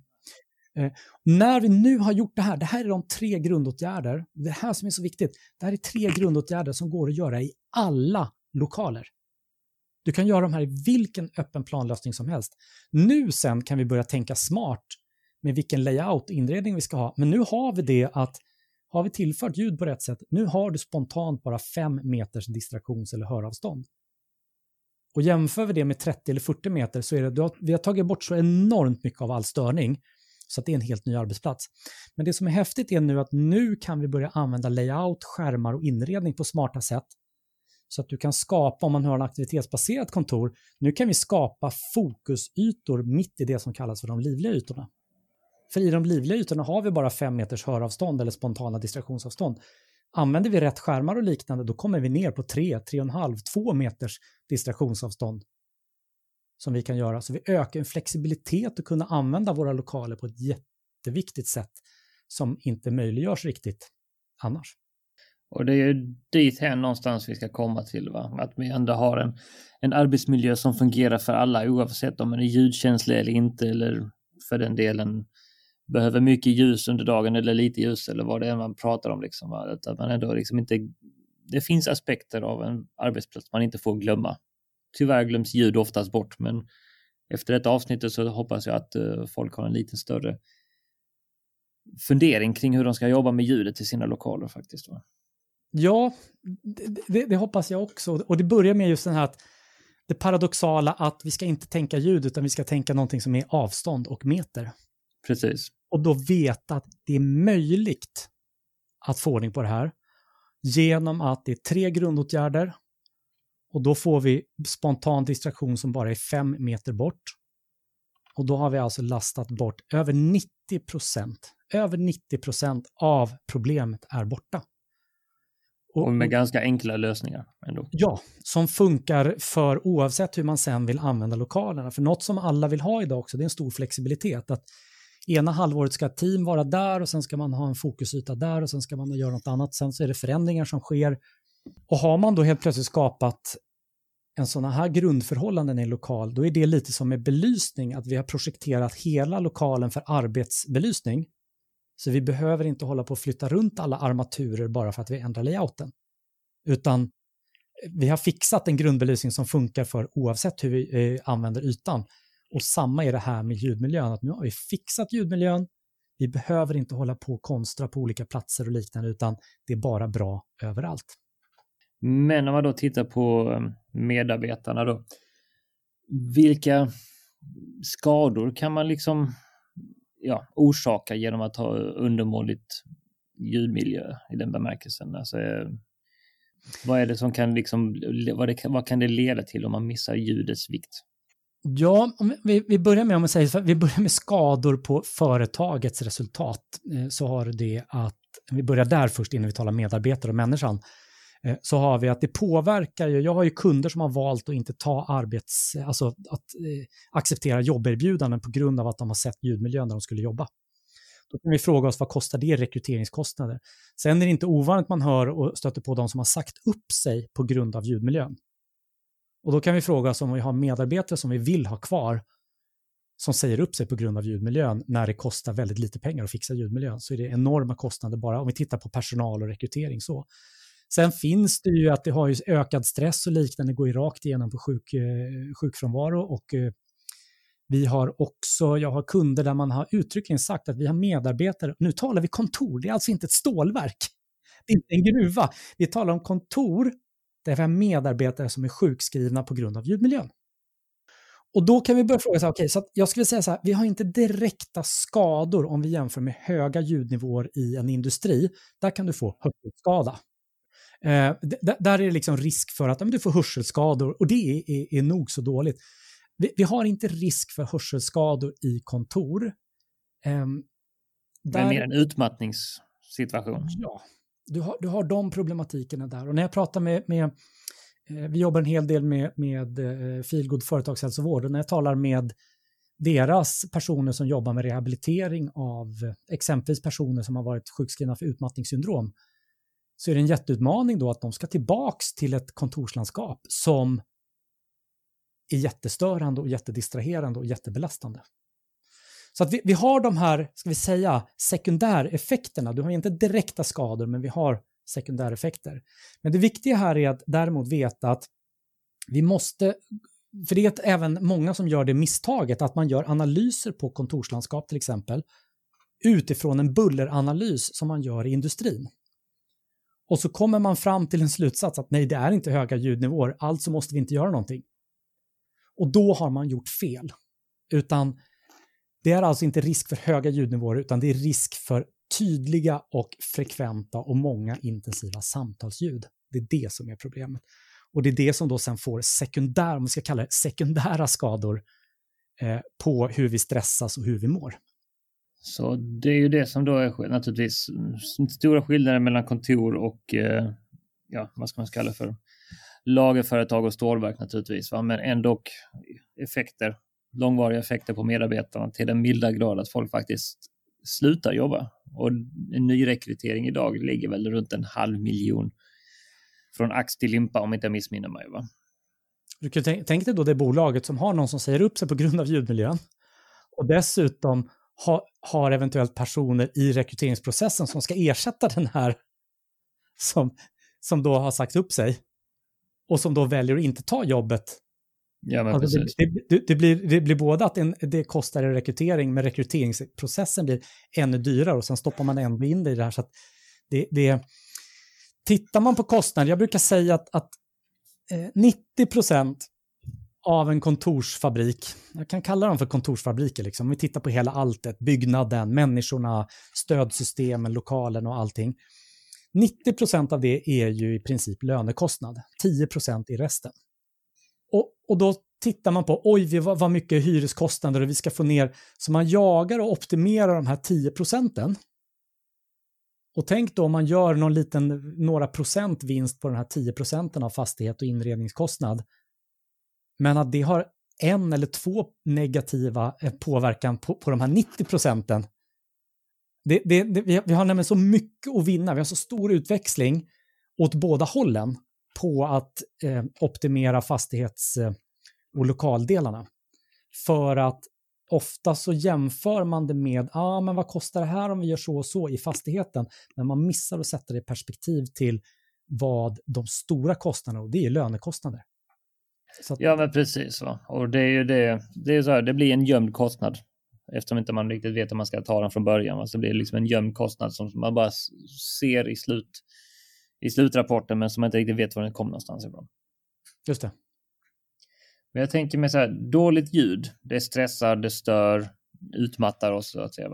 Eh, när vi nu har gjort det här, det här är de tre grundåtgärder, det här som är så viktigt, det här är tre grundåtgärder som går att göra i alla lokaler. Du kan göra de här i vilken öppen planlösning som helst. Nu sen kan vi börja tänka smart med vilken layout och inredning vi ska ha, men nu har vi det att har vi tillfört ljud på rätt sätt, nu har du spontant bara 5 meters distraktions eller höravstånd. Och jämför vi det med 30 eller 40 meter så är det, har, vi har tagit bort så enormt mycket av all störning så att det är en helt ny arbetsplats. Men det som är häftigt är nu att nu kan vi börja använda layout, skärmar och inredning på smarta sätt så att du kan skapa, om man har en aktivitetsbaserat kontor, nu kan vi skapa fokusytor mitt i det som kallas för de livliga ytorna. För i de livliga ytorna har vi bara fem meters höravstånd eller spontana distraktionsavstånd. Använder vi rätt skärmar och liknande, då kommer vi ner på 3, 3,5, 2 meters distraktionsavstånd som vi kan göra. Så vi ökar en flexibilitet att kunna använda våra lokaler på ett jätteviktigt sätt som inte möjliggörs riktigt annars. Och det är ju dit här någonstans vi ska komma till, va? att vi ändå har en, en arbetsmiljö som fungerar för alla oavsett om man är ljudkänslig eller inte eller för den delen behöver mycket ljus under dagen eller lite ljus eller vad det är man pratar om. Liksom? Att man ändå liksom inte, det finns aspekter av en arbetsplats man inte får glömma. Tyvärr glöms ljud oftast bort, men efter detta avsnittet så hoppas jag att uh, folk har en lite större fundering kring hur de ska jobba med ljudet i sina lokaler faktiskt. Va? Ja, det, det, det, hoppas jag också. Och det börjar med just den här att det paradoxala att vi ska inte tänka ljud utan vi ska tänka någonting som är avstånd och meter. Precis. Och då veta att det är möjligt att få ordning på det här genom att det är tre grundåtgärder och då får vi spontan distraktion som bara är fem meter bort. Och då har vi alltså lastat bort över 90 procent. Över 90 procent av problemet är borta. Och med ganska enkla lösningar ändå. Ja, som funkar för oavsett hur man sen vill använda lokalerna. För något som alla vill ha idag också, det är en stor flexibilitet. Att ena halvåret ska ett team vara där och sen ska man ha en fokusyta där och sen ska man göra något annat. Sen så är det förändringar som sker. Och har man då helt plötsligt skapat en sådana här grundförhållanden i en lokal, då är det lite som med belysning, att vi har projekterat hela lokalen för arbetsbelysning. Så vi behöver inte hålla på att flytta runt alla armaturer bara för att vi ändrar layouten. Utan vi har fixat en grundbelysning som funkar för oavsett hur vi eh, använder ytan. Och samma är det här med ljudmiljön, att nu har vi fixat ljudmiljön, vi behöver inte hålla på och konstra på olika platser och liknande, utan det är bara bra överallt. Men om man då tittar på eh, medarbetarna då, vilka skador kan man liksom ja, orsaka genom att ha undermåligt ljudmiljö i den bemärkelsen. Alltså, eh, vad är det som kan liksom, vad, det, vad kan det leda till om man missar ljudets vikt? Ja, vi, vi börjar med, om man säger, vi börjar med skador på företagets resultat, eh, så har det att, vi börjar där först innan vi talar medarbetare och människan, eh, så har vi att det påverkar ju, jag har ju kunder som har valt att inte ta arbets, alltså att eh, acceptera jobberbjudanden på grund av att de har sett ljudmiljön när de skulle jobba. Då kan vi fråga oss vad kostar det i rekryteringskostnader? Sen är det inte ovanligt man hör och stöter på de som har sagt upp sig på grund av ljudmiljön. Och då kan vi fråga oss om vi har medarbetare som vi vill ha kvar som säger upp sig på grund av ljudmiljön när det kostar väldigt lite pengar att fixa ljudmiljön så är det enorma kostnader bara om vi tittar på personal och rekrytering så. Sen finns det ju att det har ju ökad stress och liknande, går ju rakt igenom på sjuk, eh, sjukfrånvaro och eh, vi har också, jag har kunder där man har uttryckligen sagt att vi har medarbetare, nu talar vi kontor, det är alltså inte ett stålverk, det är inte en gruva, vi talar om kontor där vi har medarbetare som är sjukskrivna på grund av ljudmiljön. Och då kan vi börja fråga, okej, okay, så jag skulle säga så här, vi har inte direkta skador om vi jämför med höga ljudnivåer i en industri. Där kan du få hörselskada. Eh, där är det liksom risk för att ja, du får hörselskador och det är, är, är nog så dåligt. Vi, vi, har inte risk för hörselskador i kontor. Eh, där, Men mer en utmattningssituation. Ja, du har, du har de problematikerna där. Och när jag pratar med, med eh, vi jobbar en hel del med, med eh, Feelgood företagshälsovård och när jag talar med deras personer som jobbar med rehabilitering av eh, exempelvis personer som har varit sjukskrivna för utmattningssyndrom så är det en jätteutmaning då att de ska tillbaks till ett kontorslandskap som är jättestörande och jättedistraherande och jättebelastande. Så att vi, vi har de här, ska vi säga, sekundäreffekterna. Du har inte direkta skador, men vi har sekundäreffekter. Men det viktiga här är att däremot veta att vi måste, för det är även många som gör det misstaget, att man gör analyser på kontorslandskap till exempel, utifrån en bulleranalys som man gör i industrin. Och så kommer man fram till en slutsats att nej, det är inte höga ljudnivåer, alltså måste vi inte göra någonting. Och då har man gjort fel. Utan det är alltså inte risk för höga ljudnivåer, utan det är risk för tydliga och frekventa och många intensiva samtalsljud. Det är det som är problemet. Och det är det som då sen får sekundär, om vi ska kalla det sekundära skador eh, på hur vi stressas och hur vi mår. Så det är ju det som då är naturligtvis mm, stora skillnader mellan kontor och eh, ja, vad ska man kalla det för lagerföretag och stålverk naturligtvis, va? men ändå effekter, långvariga effekter på medarbetarna till den milda grad att folk faktiskt slutar jobba. Och en nyrekrytering idag ligger väl runt en halv miljon från ax till limpa om inte jag missminner mig. Va? Du kan tänka dig då det bolaget som har någon som säger upp sig på grund av ljudmiljön och dessutom ha, har eventuellt personer i rekryteringsprocessen som ska ersätta den här som, som då har sagt upp sig och som då väljer att inte ta jobbet. Ja, men alltså det, det, det, blir, det blir både att en, det kostar en rekrytering, men rekryteringsprocessen blir ännu dyrare och sen stoppar man ändå in det i det här. Så att det, det, tittar man på kostnader, jag brukar säga att, att eh, 90 procent av en kontorsfabrik, jag kan kalla dem för kontorsfabriker, liksom. om vi tittar på hela alltet, byggnaden, människorna, stödsystemen, lokalen och allting. 90 procent av det är ju i princip lönekostnad, 10 procent i resten. Och, och då tittar man på, oj, vad mycket hyreskostnader och vi ska få ner, så man jagar och optimerar de här 10 procenten. Och tänk då om man gör någon liten, några procent vinst på den här 10 procenten av fastighet och inredningskostnad men att det har en eller två negativa eh, påverkan på, på de här 90 procenten. Det, det, det, vi har nämligen så mycket att vinna, vi har så stor utväxling åt båda hållen på att eh, optimera fastighets eh, och lokaldelarna. För att ofta så jämför man det med, ja ah, men vad kostar det här om vi gör så och så i fastigheten? Men man missar att sätta det i perspektiv till vad de stora kostnaderna, och det är lönekostnader. Att... Ja, men precis. Va? Och det är ju det. Det är så här, det blir en gömd kostnad eftersom inte man riktigt vet om man ska ta den från början. Va? Så det blir liksom en gömd kostnad som man bara ser i slut i slutrapporten, men som man inte riktigt vet var den kommer någonstans ifrån. Just det. Men jag tänker mig så här, dåligt ljud, det stressar, det stör, utmattar oss så att säga.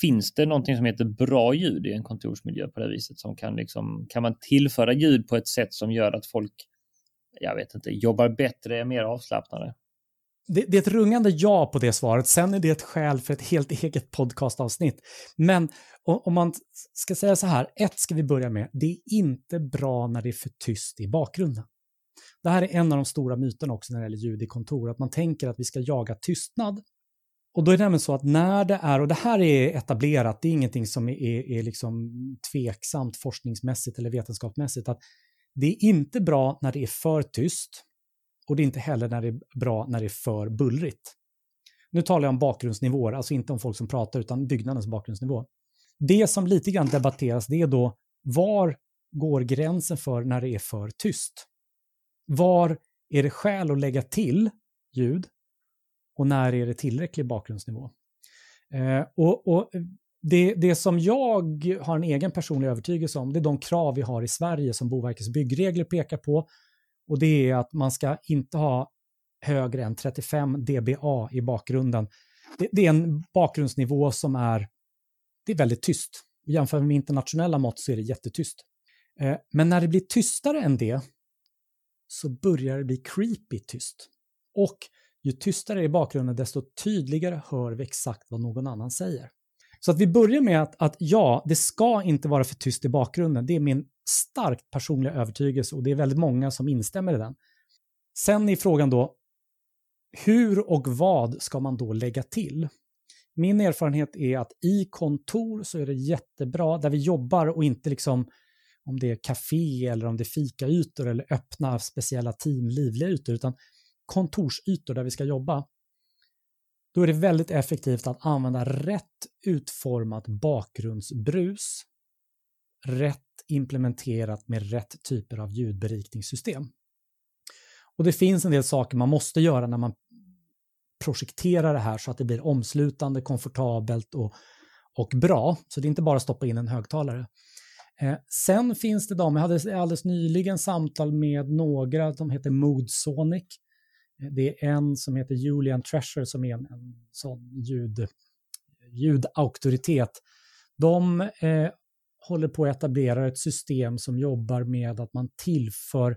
Finns det någonting som heter bra ljud i en kontorsmiljö på det viset som kan liksom, kan man tillföra ljud på ett sätt som gör att folk jag vet inte, jobbar bättre, är mer avslappnade? Det, det, är ett rungande ja på det svaret. Sen är det ett skäl för ett helt eget podcastavsnitt. Men om man ska säga så här, ett ska vi börja med, det är inte bra när det är för tyst i bakgrunden. Det här är en av de stora myterna också när det gäller ljud i kontor, att man tänker att vi ska jaga tystnad. Och då är det nämligen så att när det är, och det här är etablerat, det är ingenting som är, är liksom tveksamt forskningsmässigt eller vetenskapsmässigt, att det är inte bra när det är för tyst och det är inte heller när det är bra när det är för bullrigt. Nu talar jag om bakgrundsnivåer, alltså inte om folk som pratar utan byggnadens bakgrundsnivå. Det som lite grann debatteras det är då var går gränsen för när det är för tyst? Var är det skäl att lägga till ljud och när är det tillräcklig bakgrundsnivå? Eh, och, och det, det som jag har en egen personlig övertygelse om, det är de krav vi har i Sverige som Boverkets byggregler pekar på. Och det är att man ska inte ha högre än 35 dBA i bakgrunden. Det, det är en bakgrundsnivå som är, det är väldigt tyst. Jämför med internationella mått så är det jättetyst. Eh, men när det blir tystare än det så börjar det bli creepy tyst. Och ju tystare i bakgrunden, desto tydligare hör vi exakt vad någon annan säger. Så att vi börjar med att, att ja, det ska inte vara för tyst i bakgrunden. Det är min starkt personliga övertygelse och det är väldigt många som instämmer i den. Sen är frågan då, hur och vad ska man då lägga till? Min erfarenhet är att i kontor så är det jättebra där vi jobbar och inte liksom om det är café eller om det är fikaytor eller öppna speciella team, livliga ytor, utan kontorsytor där vi ska jobba, då är det väldigt effektivt att använda rätt utformat bakgrundsbrus, rätt implementerat med rätt typer av ljudberikningssystem. Och det finns en del saker man måste göra när man projekterar det här så att det blir omslutande, komfortabelt och, och bra. Så det är inte bara att stoppa in en högtalare. Eh, sen finns det de, jag hade alldeles nyligen samtal med några, de heter Moodsonic. Eh, det är en som heter Julian Treasure som är en, en sån ljud, ljudauktoritet. De eh, håller på att etablera ett system som jobbar med att man tillför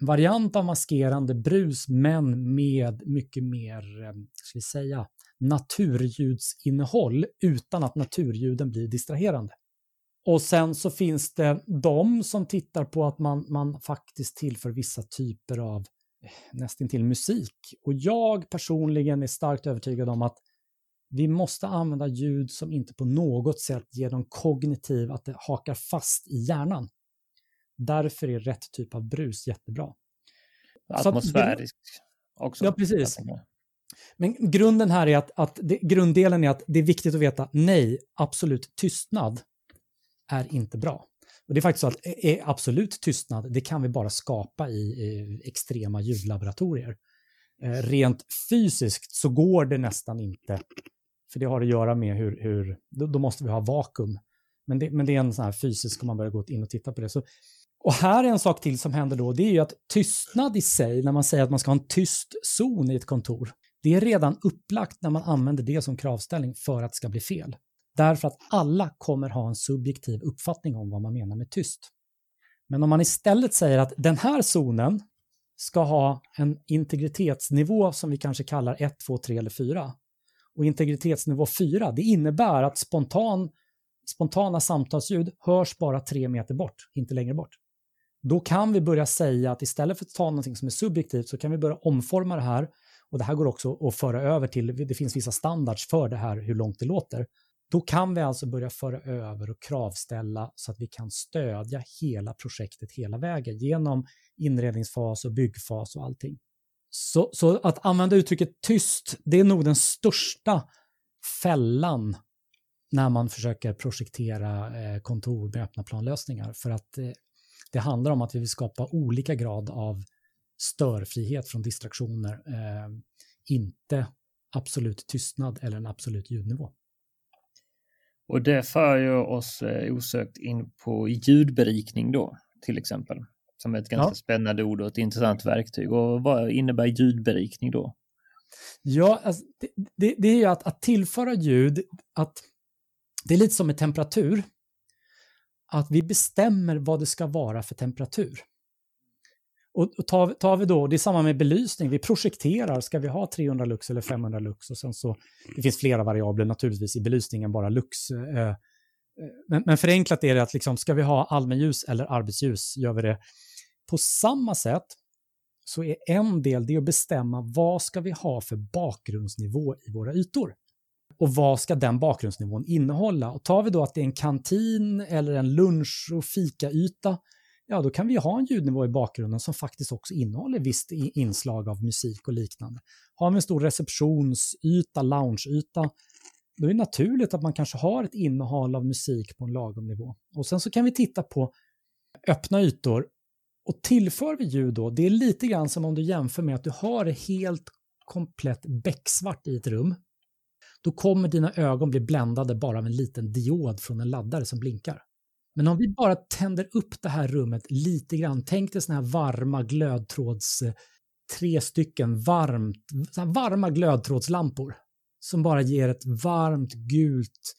en variant av maskerande brus men med mycket mer, eh, ska vi säga, naturljudsinnehåll utan att naturljuden blir distraherande. Och sen så finns det de som tittar på att man, man faktiskt tillför vissa typer av eh, nästintill musik. Och jag personligen är starkt övertygad om att vi måste använda ljud som inte på något sätt ger dem kognitiv, att det hakar fast i hjärnan. Därför är rätt typ av brus jättebra. Atmosfärisk också. Ja, precis. Men grunden här är att, att det, grunddelen är att det är viktigt att veta nej, absolut tystnad är inte bra. Och det är faktiskt så att är absolut tystnad, det kan vi bara skapa i, i extrema ljudlaboratorier. Eh, rent fysiskt så går det nästan inte, för det har att göra med hur, hur då, då måste vi ha vakuum. Men det, men det är en sån här fysisk, om man börjar gå in och titta på det. Så, och här är en sak till som händer då, det är ju att tystnad i sig, när man säger att man ska ha en tyst zon i ett kontor, det är redan upplagt när man använder det som kravställning för att det ska bli fel. Därför att alla kommer ha en subjektiv uppfattning om vad man menar med tyst. Men om man istället säger att den här zonen ska ha en integritetsnivå som vi kanske kallar 1, 2, 3 eller 4. Och integritetsnivå 4, det innebär att spontan, spontana samtalsljud hörs bara tre meter bort, inte längre bort. Då kan vi börja säga att istället för att ta någonting som är subjektivt så kan vi börja omforma det här. Och det här går också att föra över till, det finns vissa standards för det här, hur långt det låter. Då kan vi alltså börja föra över och kravställa så att vi kan stödja hela projektet hela vägen genom inredningsfas och byggfas och allting. Så, så att använda uttrycket tyst, det är nog den största fällan när man försöker projektera eh, kontor med öppna planlösningar. För att eh, det handlar om att vi vill skapa olika grad av störfrihet från distraktioner, eh, inte absolut tystnad eller en absolut ljudnivå. Och det för ju oss eh, osökt in på ljudberikning då, till exempel. Som är ett ganska ja. spännande ord och ett intressant verktyg. Och vad innebär ljudberikning då? Ja, alltså, det, det, det, är ju att, att tillföra ljud, att det är lite som med temperatur. Att vi bestämmer vad det ska vara för temperatur. Och tar, tar vi då, det är samma med belysning, vi projekterar, ska vi ha 300 lux eller 500 lux? Och sen så, det finns flera variabler naturligtvis i belysningen, bara lux. Eh, eh, men, men förenklat är det att liksom, ska vi ha allmänljus eller arbetsljus, gör vi det. På samma sätt så är en del det att bestämma vad ska vi ha för bakgrundsnivå i våra ytor. Och vad ska den bakgrundsnivån innehålla? Och tar vi då att det är en kantin eller en lunch och fikayta, ja då kan vi ha en ljudnivå i bakgrunden som faktiskt också innehåller visst inslag av musik och liknande. Har vi en stor receptionsyta, loungeyta, då är det naturligt att man kanske har ett innehåll av musik på en lagom nivå. Och sen så kan vi titta på öppna ytor. Och tillför vi ljud då, det är lite grann som om du jämför med att du har det helt komplett becksvart i ett rum. Då kommer dina ögon bli bländade bara av en liten diod från en laddare som blinkar. Men om vi bara tänder upp det här rummet lite grann, tänk dig såna här varma glödtråds, eh, tre stycken varmt, varma glödtrådslampor som bara ger ett varmt gult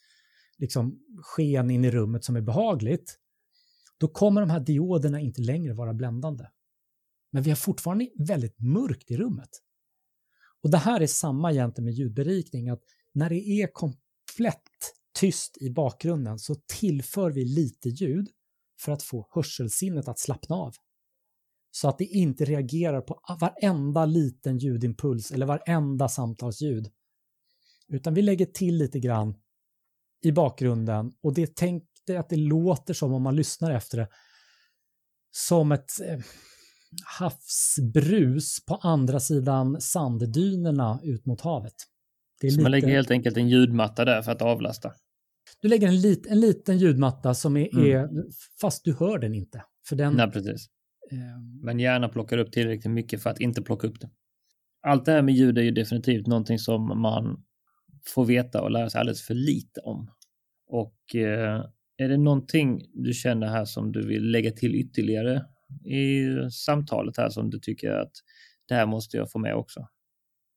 liksom, sken in i rummet som är behagligt. Då kommer de här dioderna inte längre vara bländande. Men vi har fortfarande väldigt mörkt i rummet. Och det här är samma egentligen med ljudberikning, att när det är komplett tyst i bakgrunden så tillför vi lite ljud för att få hörselsinnet att slappna av. Så att det inte reagerar på varenda liten ljudimpuls eller varenda samtalsljud. Utan vi lägger till lite grann i bakgrunden och det tänkte att det låter som om man lyssnar efter det som ett eh, havsbrus på andra sidan sanddynerna ut mot havet. Det så lite... man lägger helt enkelt en ljudmatta där för att avlasta? Du lägger en, lit, en liten ljudmatta som är, mm. är, fast du hör den inte. För den, Nej, precis. Eh, Men gärna plockar upp tillräckligt mycket för att inte plocka upp det. Allt det här med ljud är ju definitivt någonting som man får veta och lära sig alldeles för lite om. Och eh, är det någonting du känner här som du vill lägga till ytterligare i samtalet här som du tycker att det här måste jag få med också?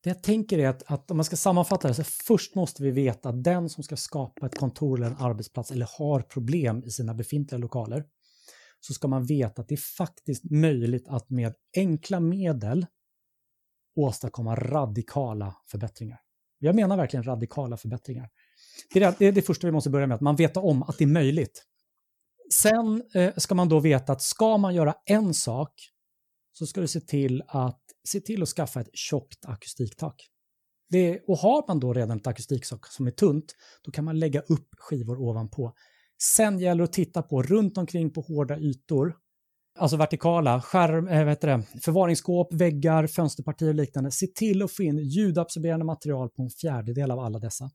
Det jag tänker är att, att om man ska sammanfatta det så först måste vi veta att den som ska skapa ett kontor eller en arbetsplats eller har problem i sina befintliga lokaler så ska man veta att det är faktiskt möjligt att med enkla medel åstadkomma radikala förbättringar. Jag menar verkligen radikala förbättringar. Det är det, är det första vi måste börja med, att man vet om att det är möjligt. Sen eh, ska man då veta att ska man göra en sak så ska du se till att, se till att skaffa ett tjockt akustiktak. Det, och har man då redan ett akustiktak som är tunt, då kan man lägga upp skivor ovanpå. Sen gäller det att titta på runt omkring på hårda ytor, alltså vertikala, skärm, eh, äh, vet det, förvaringsskåp, väggar, fönsterpartier och liknande. Se till att få in ljudabsorberande material på en fjärdedel av alla dessa.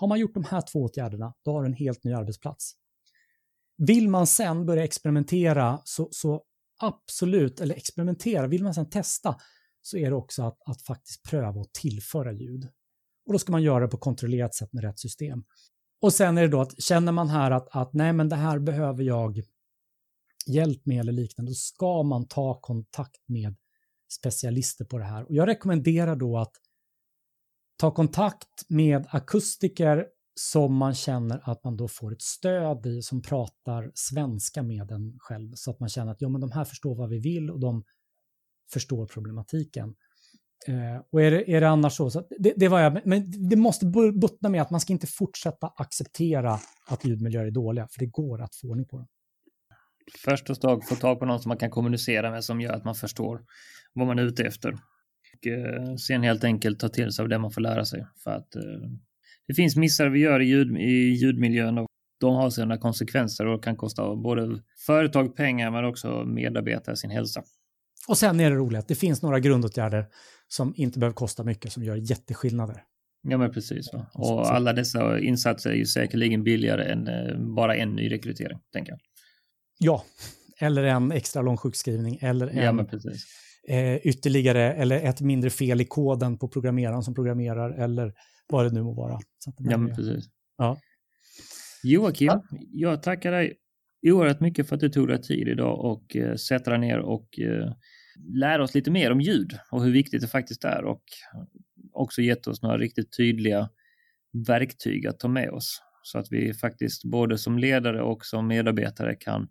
Har man gjort de här två åtgärderna, då har du en helt ny arbetsplats. Vill man sen börja experimentera så, så absolut, eller experimentera, vill man sen testa så är det också att, att faktiskt pröva att tillföra ljud. Och då ska man göra det på kontrollerat sätt med rätt system. Och sen är det då att känner man här att, att nej men det här behöver jag hjälp med eller liknande, då ska man ta kontakt med specialister på det här. Och jag rekommenderar då att ta kontakt med akustiker som man känner att man då får ett stöd i som pratar svenska med en själv så att man känner att ja, men de här förstår vad vi vill och de förstår problematiken. Eh, och är det, är det annars så, så det, det, var jag, men det måste bottna med att man ska inte fortsätta acceptera att ljudmiljöer är dåliga, för det går att få ordning på dem. Först och främst få tag på någon som man kan kommunicera med som gör att man förstår vad man är ute efter. Och eh, sen helt enkelt ta till sig av det man får lära sig. För att eh, det finns missar vi gör i, ljud, i ljudmiljön och de har sina konsekvenser och kan kosta både företag pengar men också medarbetare sin hälsa. Och sen är det roligt att det finns några grundåtgärder som inte behöver kosta mycket som gör jätteskillnader. Ja men precis. Va? Och alla dessa insatser är ju säkerligen billigare än eh, bara en ny rekrytering, tänker jag. Ja, eller en extra lång sjukskrivning eller en ja, eh, ytterligare eller ett mindre fel i koden på programmeraren som programmerar eller vad det nu må vara. ja, men precis. Ja. Joakim, ja. jag tackar dig oerhört mycket för att du tog dig tid idag och eh, sätta dig ner och eh, lära oss lite mer om ljud och hur viktigt det faktiskt är och också gett oss några riktigt tydliga verktyg att ta med oss så att vi faktiskt både som ledare och som medarbetare kan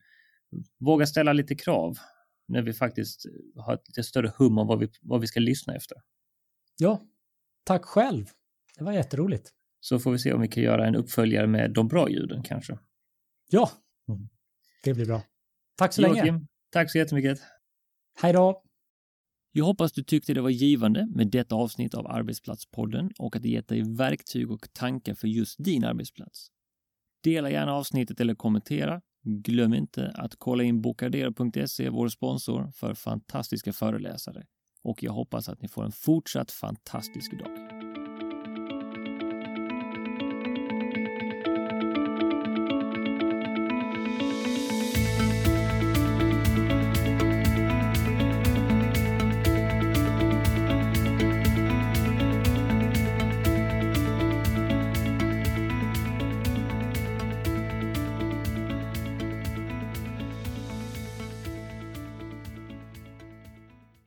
våga ställa lite krav när vi faktiskt har ett lite större hum om vad vi, vad vi ska lyssna efter. Ja, tack själv. Det var jätteroligt. Så får vi se om vi kan göra en uppföljare med de bra ljuden kanske. Ja, mm. det blir bra. Tack så Joakim, länge. Tack så jättemycket. Hej då. Jag hoppas du tyckte det var givande med detta avsnitt av Arbetsplatspodden och att det gett dig verktyg och tankar för just din arbetsplats. Dela gärna avsnittet eller kommentera. Glöm inte att kolla in bokardera.se, vår sponsor, för fantastiska föreläsare. Och jag hoppas att ni får en fortsatt fantastisk dag.